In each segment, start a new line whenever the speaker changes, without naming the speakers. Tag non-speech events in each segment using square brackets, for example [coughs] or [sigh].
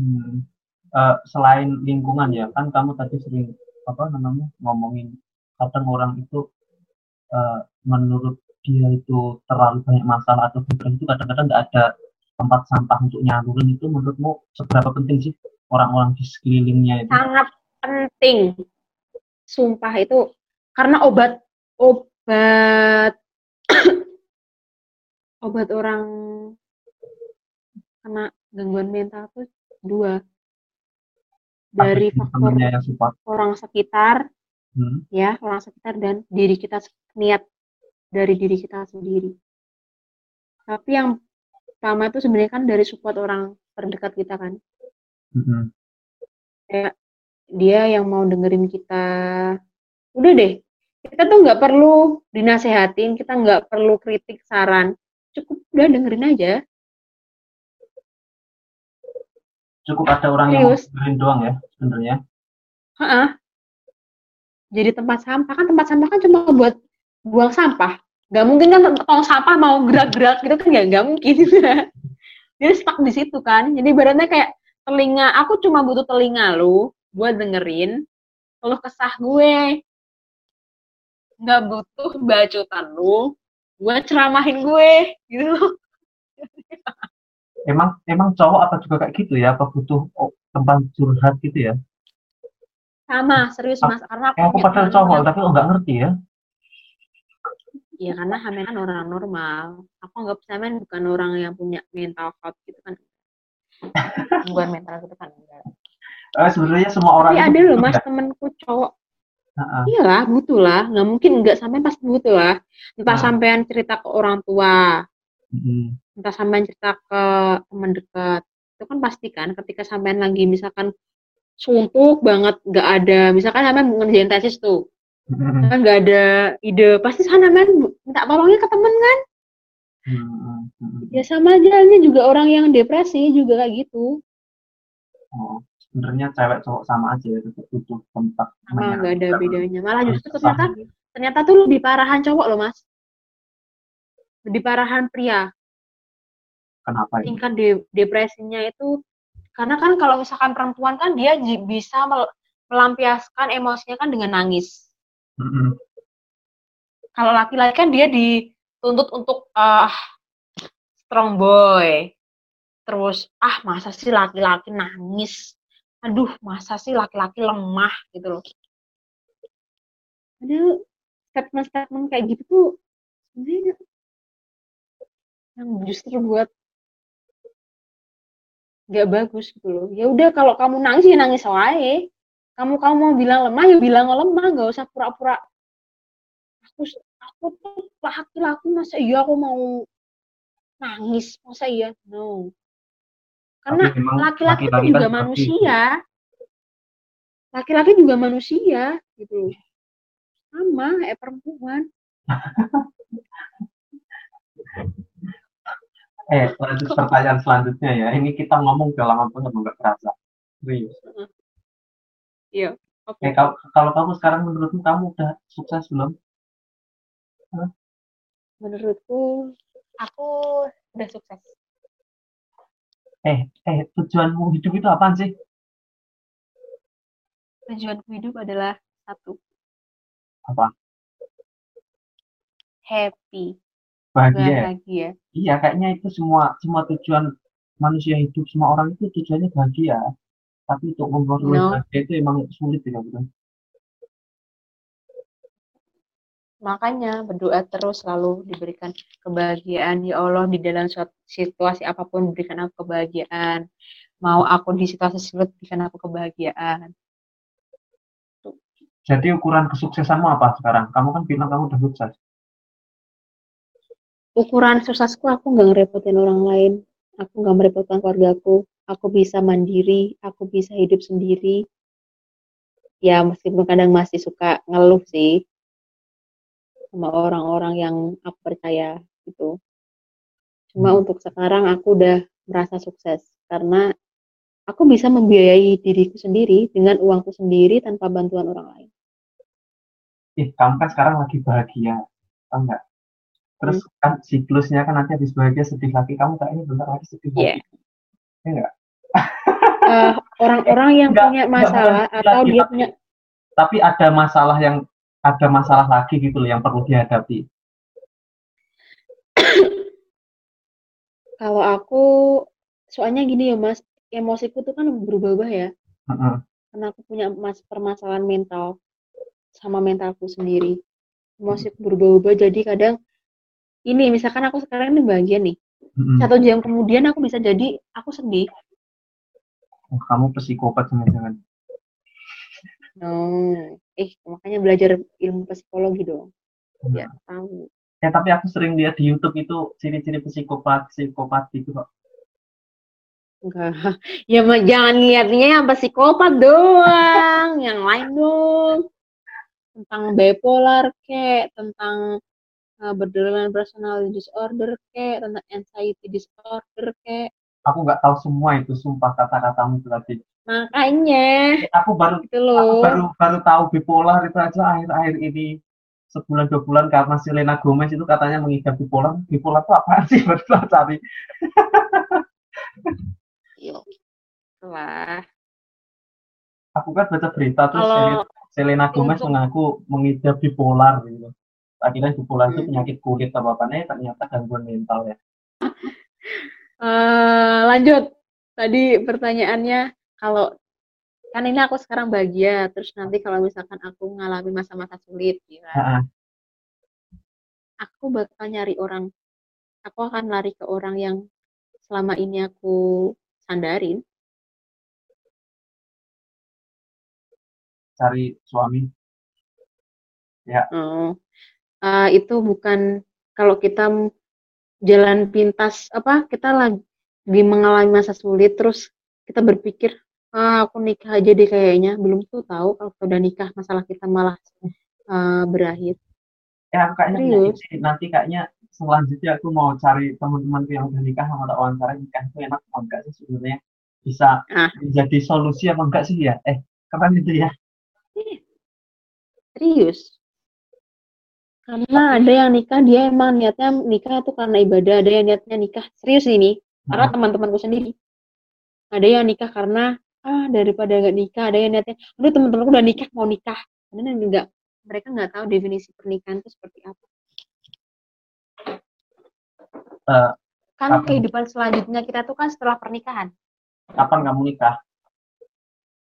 Hmm. Uh, selain lingkungan ya, kan kamu tadi sering apa namanya ngomongin kadang orang itu uh, menurut dia itu terlalu banyak masalah atau beban itu kadang-kadang nggak ada tempat sampah untuk nyalurin itu menurutmu seberapa penting sih orang-orang di sekelilingnya itu?
Sangat penting. Sumpah itu karena obat obat [coughs] obat orang kena gangguan mental tuh dua. Dari faktor orang sekitar hmm. ya orang sekitar dan diri kita niat dari diri kita sendiri. Tapi yang pertama itu sebenarnya kan dari support orang terdekat kita kan. Hmm. kayak dia yang mau dengerin kita. Udah deh kita tuh nggak perlu dinasehatin kita nggak perlu kritik saran. Cukup udah dengerin aja
cukup ada orang Serius. yang dengerin doang ya sebenarnya.
Heeh. jadi tempat sampah kan tempat sampah kan cuma buat buang sampah. Gak mungkin kan tong sampah mau gerak-gerak gitu kan? Ya nggak mungkin. [laughs] Jadi stuck di situ kan. Jadi badannya kayak telinga aku cuma butuh telinga lu buat dengerin kalau kesah gue. Nggak butuh bacotan lu buat ceramahin gue gitu [laughs]
emang emang cowok apa juga kayak gitu ya apa butuh tempat curhat gitu ya
sama serius mas karena
aku, aku padahal cowok tapi nggak ngerti ya
Iya karena Hamen kan orang normal. Aku nggak Hamen bukan orang yang punya mental health gitu kan. [laughs] bukan mental gitu kan enggak.
Uh, sebenarnya semua orang
Tapi ada loh mas ya? temenku cowok. Uh-uh. Iyalah butuh lah. Nggak mungkin nggak sampai pas butuh lah. Entah uh. sampean cerita ke orang tua. Uh entah sampean cerita ke teman dekat itu kan pasti kan ketika sampean lagi misalkan suntuk banget nggak ada misalkan sampean ngerjain tesis tuh kan nggak ada ide pasti sana sampean minta tolongnya ke temen kan? Ya sama aja ini juga orang yang depresi juga kayak gitu.
Oh sebenarnya cewek cowok sama aja ya tetap butuh tempat
sama nggak ada bedanya. Malah justru ternyata ternyata tuh lebih parahan cowok loh mas lebih parahan pria
Kenapa
ini? Tingkat de depresinya itu karena kan kalau misalkan perempuan kan dia bisa melampiaskan emosinya kan dengan nangis. Mm -hmm. Kalau laki-laki kan dia dituntut untuk uh, strong boy. Terus ah masa sih laki-laki nangis? Aduh, masa sih laki-laki lemah gitu loh. Ada statement-statement kayak gitu tuh sebenarnya yang justru buat nggak bagus gitu loh. Ya udah kalau kamu nangis ya nangis wae. Kamu kamu mau bilang lemah ya bilang lemah. Nggak usah pura-pura. Aku aku tuh laki-laki masa iya aku mau nangis? Masa iya? No. Karena laki-laki itu juga kan manusia. Laki-laki juga manusia gitu sama kayak perempuan [laughs]
Eh, lanjut pertanyaan selanjutnya ya. Ini kita ngomong udah lama banget nggak terasa. Serius.
Iya.
Oke. Okay. Eh, kalau, kalau kamu sekarang menurutmu kamu udah sukses belum?
Huh? Menurutku aku udah sukses.
Eh, eh tujuanmu hidup itu apa sih?
Tujuanku hidup adalah satu.
Apa?
Happy
bahagia. bahagia. Iya, kayaknya itu semua semua tujuan manusia hidup semua orang itu tujuannya bahagia. Tapi untuk memperoleh no. bahagia itu emang sulit ya, betul.
Makanya berdoa terus selalu diberikan kebahagiaan ya Allah di dalam situasi apa pun berikan aku kebahagiaan. Mau aku di situasi sulit berikan aku kebahagiaan.
Jadi ukuran kesuksesanmu apa sekarang? Kamu kan bilang kamu udah sukses
ukuran suksesku aku nggak ngerepotin orang lain aku nggak merepotkan keluargaku aku bisa mandiri aku bisa hidup sendiri ya meskipun kadang masih suka ngeluh sih sama orang-orang yang aku percaya gitu cuma hmm. untuk sekarang aku udah merasa sukses karena aku bisa membiayai diriku sendiri dengan uangku sendiri tanpa bantuan orang lain.
Ih, kamu kan sekarang lagi bahagia, enggak? Terus hmm. kan siklusnya kan nanti habis bahagia sedih lagi kamu kayaknya bentar lagi sedih
yeah.
lagi ya enggak
uh, orang-orang yang enggak, punya masalah enggak, atau dia punya
tapi ada masalah yang ada masalah lagi gitu loh yang perlu dihadapi [coughs]
kalau aku soalnya gini ya mas emosiku tuh kan berubah-ubah ya uh -uh. karena aku punya mas permasalahan mental sama mentalku sendiri emosiku berubah-ubah jadi kadang ini misalkan aku sekarang ini bagian nih uh-uh. satu jam kemudian aku bisa jadi aku sedih
oh, kamu psikopat jangan-jangan
Oh, eh makanya belajar ilmu psikologi dong. Hmm. Ya tahu.
Ya tapi aku sering lihat di YouTube itu ciri-ciri psikopat, psikopat gitu kok.
Enggak. [laughs] Ya jangan lihatnya yang psikopat doang, yang lain dong. Tentang bipolar kek, tentang uh, borderline personality disorder kek, tentang anxiety disorder kek.
Aku nggak tahu semua itu, sumpah kata-katamu tadi.
Makanya.
Aku baru gitu loh. aku baru baru tahu bipolar itu aja akhir-akhir ini sebulan dua bulan karena Selena Gomez itu katanya mengidap bipolar. Bipolar itu apa sih [laughs] baru cari.
Yuk. Wah.
Aku kan baca berita terus Kalau Selena Gomez mengaku mengidap bipolar gitu. Akhirnya bipolar hmm. penyakit kulit apa apa nih ternyata gangguan mental ya.
Uh, [laughs] lanjut. Tadi pertanyaannya kalau kan ini aku sekarang bahagia terus nanti kalau misalkan aku mengalami masa-masa sulit ya kan? aku bakal nyari orang aku akan lari ke orang yang selama ini aku sandarin
cari suami ya
oh. Uh, itu bukan kalau kita jalan pintas apa kita lagi mengalami masa sulit terus kita berpikir ah, aku nikah aja deh kayaknya. Belum tuh tahu kalau udah nikah masalah kita malah uh, berakhir.
Ya kayaknya nanti kayaknya selanjutnya aku mau cari teman-teman yang udah nikah sama tak wawancara nikah itu enak apa enggak sih sebenarnya? Bisa ah. jadi solusi apa enggak sih ya? Eh kapan itu ya?
Serius karena ada yang nikah dia emang niatnya nikah tuh karena ibadah ada yang niatnya nikah. Serius ini karena nah. teman-temanku sendiri. Ada yang nikah karena ah daripada nggak nikah ada yang niatnya aduh teman-temanku udah nikah mau nikah. Karena enggak mereka nggak tahu definisi pernikahan itu seperti apa. Uh, kan kapan? kehidupan selanjutnya kita tuh kan setelah pernikahan.
Kapan kamu nikah?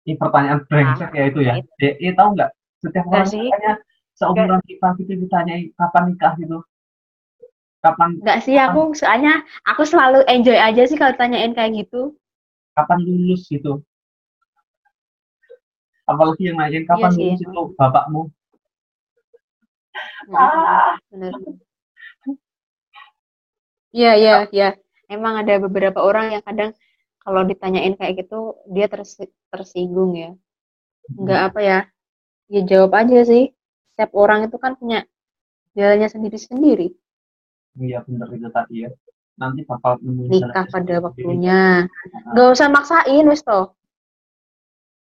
Ini pertanyaan brengsek nah, ya itu ya. itu. ya, ya tahu nggak? Setiap orang seumuran kita gitu ditanya kapan nikah gitu kapan
nggak sih aku soalnya aku selalu enjoy aja sih kalau tanyain kayak gitu
kapan lulus gitu apalagi yang nanyain kapan iya lulus itu bapakmu
ah. Iya, iya, iya. Emang ada beberapa orang yang kadang kalau ditanyain kayak gitu dia ters tersinggung ya. Enggak hmm. apa ya? Ya jawab aja sih. Setiap orang itu kan punya jalannya sendiri-sendiri.
Iya, benar itu tadi ya. Nanti bakal
nikah pada waktunya. Enggak usah maksain wis toh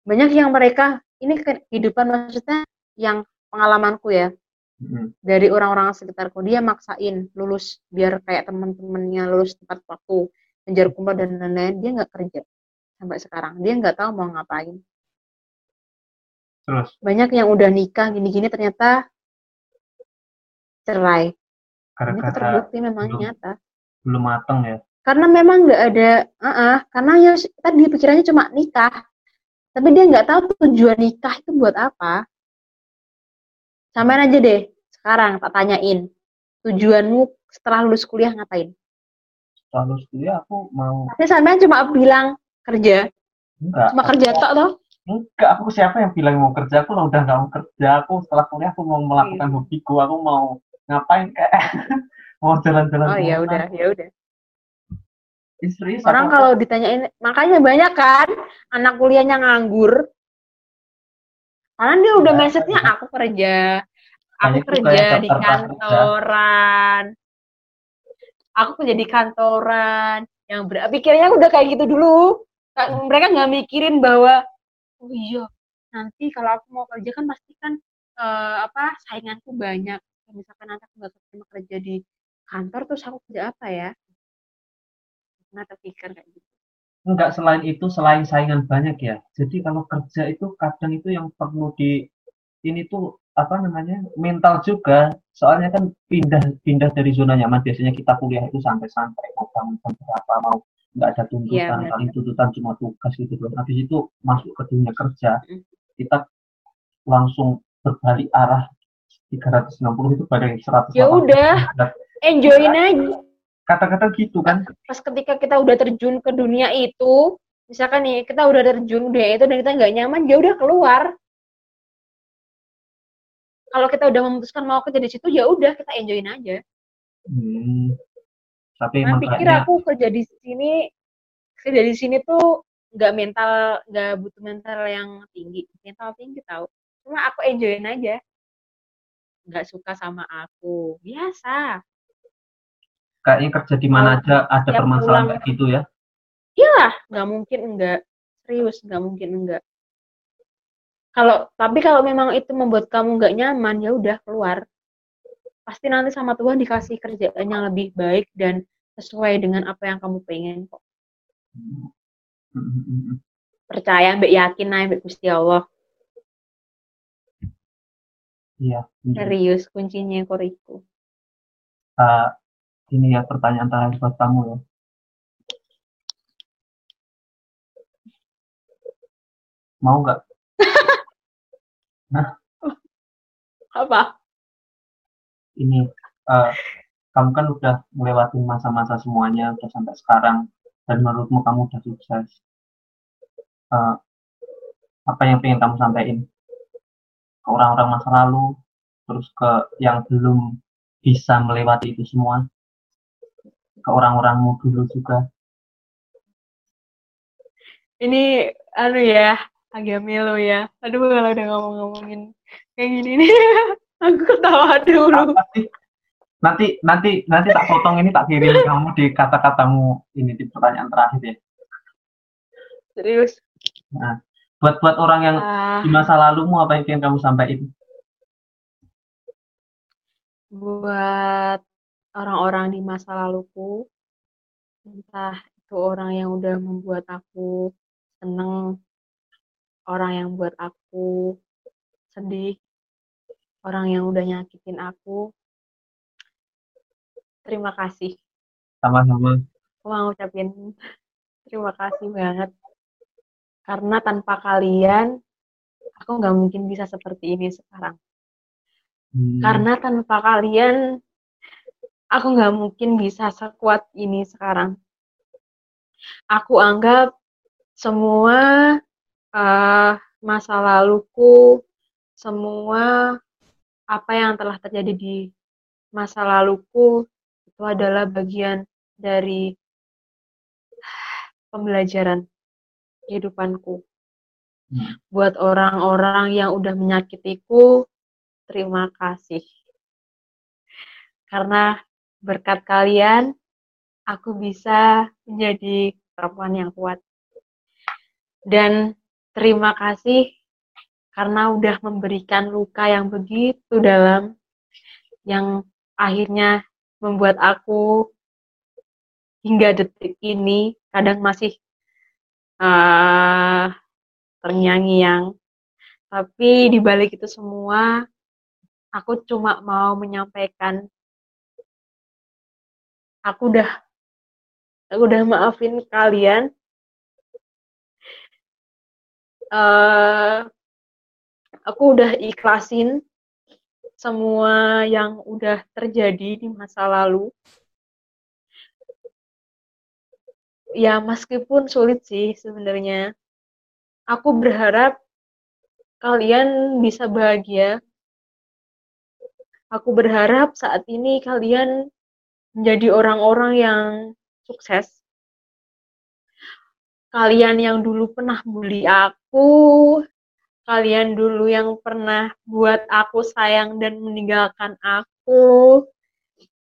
banyak yang mereka ini kehidupan maksudnya yang pengalamanku ya hmm. dari orang-orang sekitarku dia maksain lulus biar kayak teman-temannya lulus tepat waktu menjar kumpul dan lain-lain dia nggak kerja sampai sekarang dia nggak tahu mau ngapain Terus? banyak yang udah nikah gini-gini ternyata cerai.
Karena ini terbukti memang belum, nyata. belum matang ya?
Karena memang nggak ada uh -uh, karena ya tadi pikirannya cuma nikah. Tapi dia nggak tahu tujuan nikah itu buat apa. Samain aja deh sekarang tak tanyain. Tujuanmu setelah lulus kuliah ngapain?
Setelah lulus kuliah aku mau
tapi sampean cuma bilang kerja. Enggak. Cuma kerja tok toh
enggak aku siapa yang bilang mau kerja? Aku udah nggak mau kerja. Aku setelah kuliah aku mau melakukan hmm. hobiku. Aku mau ngapain? Kayak [laughs] mau jalan-jalan
oh ya udah ya udah. Istri, Orang kalau ditanyain, makanya banyak kan anak kuliahnya nganggur. Karena dia udah mindsetnya aku kerja, aku kerja di kantoran, aku kerja di kantoran, yang ber pikirnya udah kayak gitu dulu. Mereka nggak mikirin bahwa, oh iya, nanti kalau aku mau kerja kan pasti kan uh, apa sainganku banyak. Misalkan nanti aku nggak terima kerja di kantor, terus aku kerja apa ya? pernah terpikir kayak gitu.
Enggak selain itu selain saingan banyak ya. Jadi kalau kerja itu kadang itu yang perlu di ini tuh apa namanya mental juga. Soalnya kan pindah pindah dari zona nyaman. Biasanya kita kuliah itu santai-santai mau bangun berapa mau nggak ada tuntutan ya, paling tuntutan cuma tugas gitu loh. Habis itu masuk ke dunia kerja kita langsung berbalik arah 360 itu pada 100
ya udah enjoyin aja.
kata-kata gitu kan.
Pas ketika kita udah terjun ke dunia itu misalkan nih kita udah terjun dunia itu dan kita nggak nyaman ya udah keluar. Kalau kita udah memutuskan mau kerja di situ ya udah kita enjoyin aja. Hmm. Tapi nah, pikir aku kerja di sini kerja di sini tuh nggak mental nggak butuh mental yang tinggi. Mental tinggi tahu cuma aku enjoyin aja. Nggak suka sama aku. Biasa.
Kayaknya kerja di mana aja ada permasalahan kayak gitu ya?
Iya nggak mungkin enggak serius nggak mungkin enggak kalau tapi kalau memang itu membuat kamu nggak nyaman ya udah keluar pasti nanti sama Tuhan dikasih kerjaan yang lebih baik dan sesuai dengan apa yang kamu pengen kok percaya mbak yakin aja mbak Gusti Allah
iya
serius kuncinya koriku
uh, ini ya pertanyaan terakhir buat kamu ya. Mau nggak? [laughs]
nah. Apa?
Ini, uh, kamu kan udah melewati masa-masa semuanya, udah sampai sekarang, dan menurutmu kamu udah sukses. Uh, apa yang pengen kamu sampaikan ke orang-orang masa lalu, terus ke yang belum bisa melewati itu semua? ke orang-orangmu dulu juga
ini anu ya agak melo ya aduh kalau udah ngomong-ngomongin kayak gini nih [laughs] aku ketawa dulu
nanti nanti nanti tak potong ini tak kirim kamu di kata-katamu ini di pertanyaan terakhir ya.
Serius?
Nah buat buat orang yang uh, di masa lalumu apa yang ingin kamu sampaikan?
Buat orang-orang di masa laluku entah itu orang yang udah membuat aku seneng orang yang buat aku sedih orang yang udah nyakitin aku. Terima kasih.
Sama-sama.
Aku mau ucapin terima kasih banget. Karena tanpa kalian aku nggak mungkin bisa seperti ini sekarang. Hmm. karena tanpa kalian aku nggak mungkin bisa sekuat ini sekarang. Aku anggap semua uh, masa laluku, semua apa yang telah terjadi di masa laluku itu adalah bagian dari pembelajaran kehidupanku. Hmm. Buat orang-orang yang udah menyakitiku, terima kasih. Karena berkat kalian, aku bisa menjadi perempuan yang kuat. Dan terima kasih karena udah memberikan luka yang begitu dalam, yang akhirnya membuat aku hingga detik ini kadang masih uh, terngiang-ngiang. Tapi di balik itu semua, aku cuma mau menyampaikan aku udah aku udah maafin kalian uh, aku udah ikhlasin semua yang udah terjadi di masa lalu. Ya meskipun sulit sih sebenarnya. Aku berharap kalian bisa bahagia. Aku berharap saat ini kalian menjadi orang-orang yang sukses. Kalian yang dulu pernah bully aku, kalian dulu yang pernah buat aku sayang dan meninggalkan aku,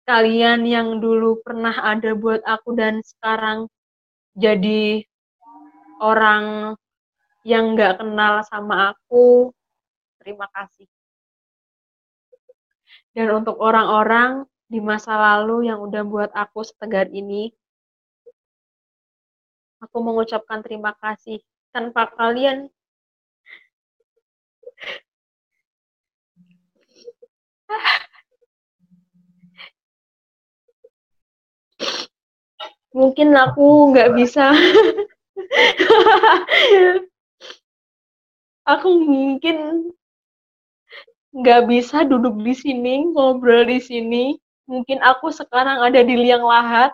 kalian yang dulu pernah ada buat aku dan sekarang jadi orang yang gak kenal sama aku, terima kasih. Dan untuk orang-orang di masa lalu yang udah buat aku setegar ini Aku mengucapkan terima kasih. Tanpa kalian, mungkin aku nggak bisa. aku mungkin nggak bisa duduk di sini, ngobrol di sini. Mungkin aku sekarang ada di liang lahat.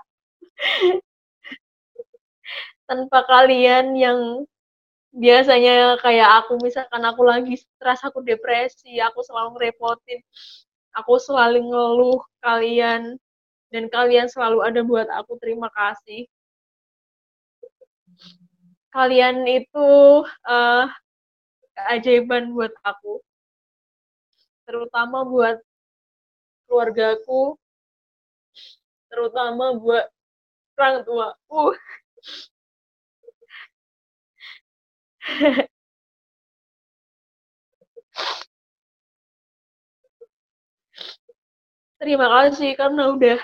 Tanpa kalian yang biasanya kayak aku, misalkan aku lagi stres, aku depresi, aku selalu ngerepotin. Aku selalu ngeluh kalian, dan kalian selalu ada buat aku. Terima kasih. Kalian itu uh, keajaiban buat aku terutama buat keluargaku terutama buat orang tua [laughs] Terima kasih karena udah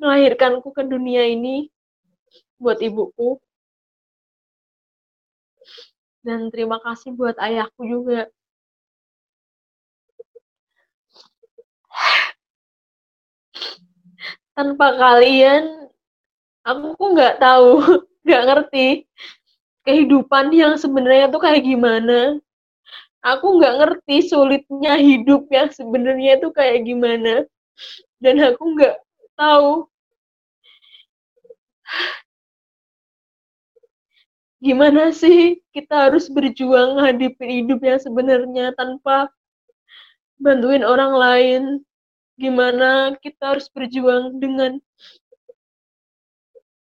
melahirkanku ke dunia ini buat ibuku. Dan terima kasih buat ayahku juga. Tanpa kalian, aku nggak tahu, [laughs] nggak ngerti kehidupan yang sebenarnya tuh kayak gimana. Aku nggak ngerti sulitnya hidup yang sebenarnya tuh kayak gimana. Dan aku nggak tahu gimana sih kita harus berjuang menghadapi hidup yang sebenarnya tanpa bantuin orang lain. Gimana kita harus berjuang dengan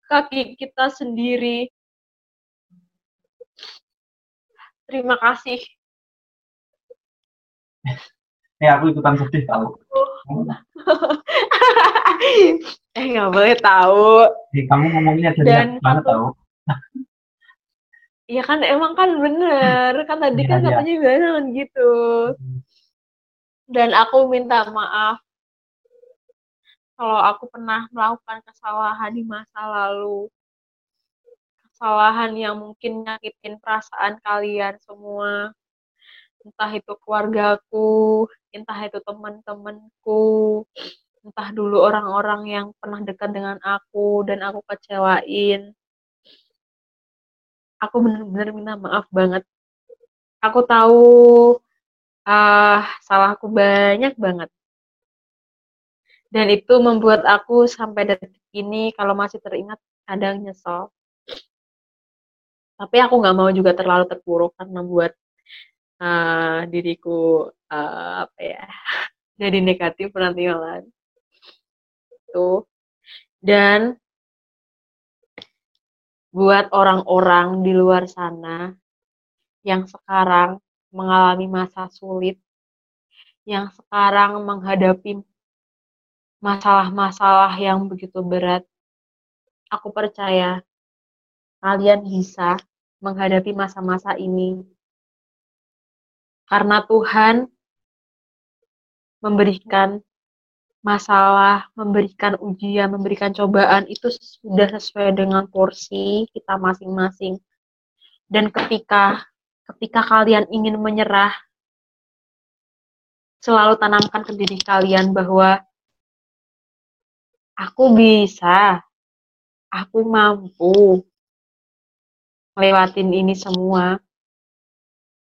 kaki kita sendiri. Terima kasih
ya aku ikutan sedih tahu [laughs]
eh nggak boleh tahu
eh, kamu ngomongnya jadi mana tahu
Iya kan emang kan bener kan tadi kan iya, iya. katanya bilang gitu. Hmm. Dan aku minta maaf kalau aku pernah melakukan kesalahan di masa lalu. Kesalahan yang mungkin nyakitin perasaan kalian semua. Entah itu keluargaku, entah itu teman-temanku, entah dulu orang-orang yang pernah dekat dengan aku dan aku kecewain aku bener-bener minta maaf banget. Aku tahu uh, salahku banyak banget. Dan itu membuat aku sampai detik ini kalau masih teringat kadang nyesel. Tapi aku nggak mau juga terlalu terpuruk karena buat uh, diriku uh, apa ya [laughs] jadi negatif malah tuh dan buat orang-orang di luar sana yang sekarang mengalami masa sulit, yang sekarang menghadapi masalah-masalah yang begitu berat. Aku percaya kalian bisa menghadapi masa-masa ini karena Tuhan memberikan masalah, memberikan ujian, memberikan cobaan itu sudah sesuai dengan porsi kita masing-masing. Dan ketika ketika kalian ingin menyerah, selalu tanamkan ke diri kalian bahwa aku bisa, aku mampu lewatin ini semua.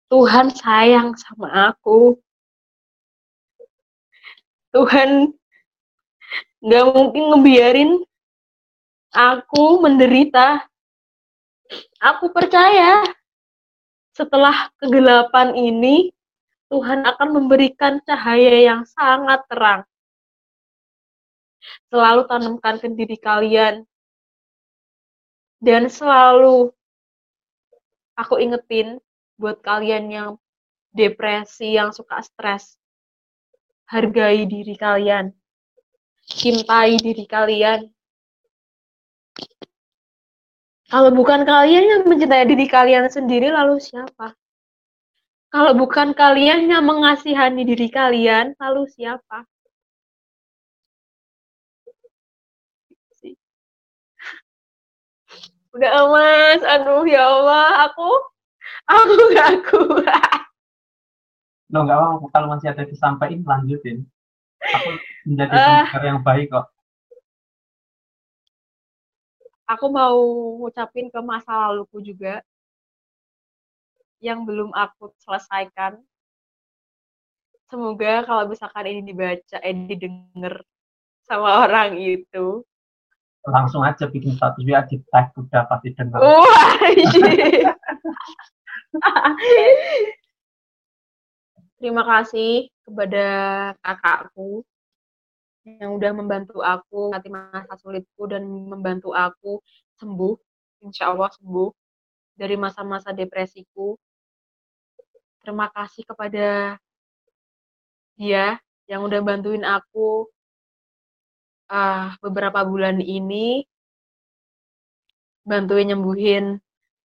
Tuhan sayang sama aku. Tuhan nggak mungkin ngebiarin aku menderita. Aku percaya setelah kegelapan ini Tuhan akan memberikan cahaya yang sangat terang. Selalu tanamkan ke diri kalian. Dan selalu aku ingetin buat kalian yang depresi, yang suka stres. Hargai diri kalian. Cintai diri kalian. Kalau bukan kalian yang mencintai diri kalian sendiri, lalu siapa? Kalau bukan kalian yang mengasihani diri kalian, lalu siapa? [laughs] Udah emas, aduh ya Allah, aku aku gak kuat.
Lo nggak apa kalau masih ada disampaikan lanjutin. Aku menjadi uh, yang baik kok.
Aku mau ngucapin ke masa laluku juga yang belum aku selesaikan. Semoga kalau misalkan ini dibaca eh didengar sama orang itu.
Langsung aja bikin status WA di tag udah pasti dengar.
Wah, [laughs] Terima kasih kepada kakakku yang udah membantu aku nanti masa sulitku dan membantu aku sembuh, insya Allah sembuh dari masa-masa depresiku. Terima kasih kepada dia yang udah bantuin aku uh, beberapa bulan ini bantuin nyembuhin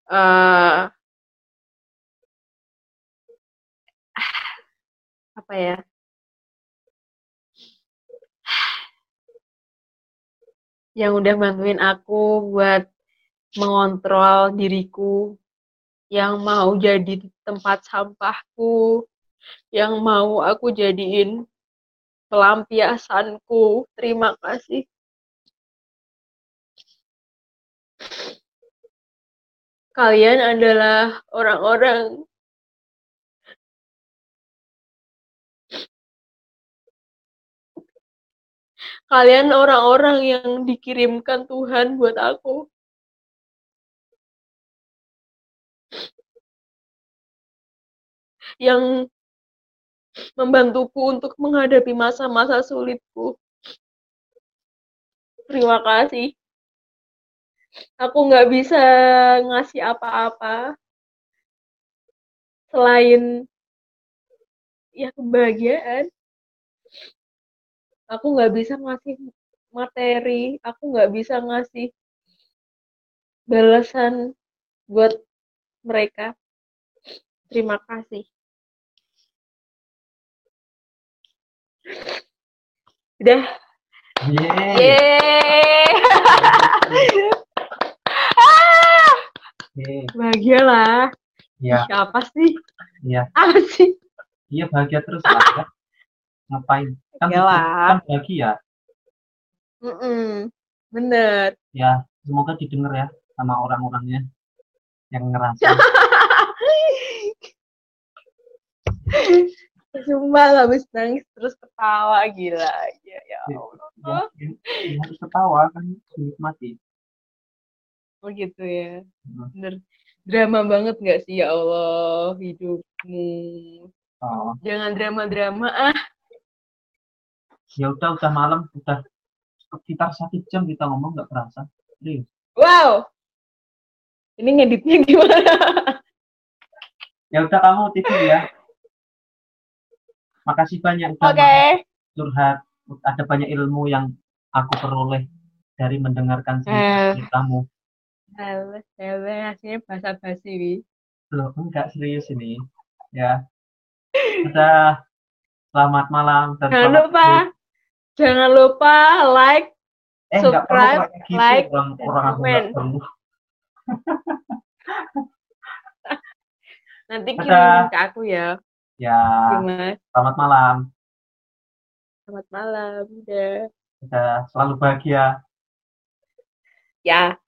uh, apa ya yang udah bantuin aku buat mengontrol diriku yang mau jadi tempat sampahku yang mau aku jadiin pelampiasanku. Terima kasih. Kalian adalah orang-orang Kalian orang-orang yang dikirimkan Tuhan buat aku. Yang membantuku untuk menghadapi masa-masa sulitku. Terima kasih. Aku nggak bisa ngasih apa-apa selain ya kebahagiaan. Aku nggak bisa ngasih materi, aku nggak bisa ngasih balasan buat mereka. Terima kasih. Udah.
Yeay.
Yeay. ah. Bahagia lah.
Iya.
Siapa sih?
Iya.
Apa sih?
Iya bahagia terus lah. Ya. Ngapain? Kan, kan bahagia.
Mm -mm. Bener.
Ya, semoga didengar ya sama orang-orangnya yang ngerasa. [laughs]
Sumpah habis nangis terus ketawa gila ya ya
Allah. Ya, ya, harus ketawa kan dinikmati.
Oh gitu ya. Hmm. Bener. Drama banget nggak sih ya Allah hidupmu. Oh. Jangan drama-drama ah.
Ya udah udah malam udah sekitar satu jam kita ngomong nggak kerasa. Serius.
Wow. Ini ngeditnya gimana?
ya udah kamu tidur ya. Makasih banyak
udah okay.
curhat. Ada banyak ilmu yang aku peroleh dari mendengarkan ceritamu.
Halo, halo, aslinya bahasa basi wi.
Loh, enggak serius ini. Ya. Udah. Selamat malam
dan Jangan lupa. Jangan lupa like, eh, subscribe, gitu, like,
orang, orang perlu. [laughs]
Nanti kirim ke aku ya.
Ya. Gimana? Selamat malam.
Selamat malam.
Udah selalu bahagia.
Ya.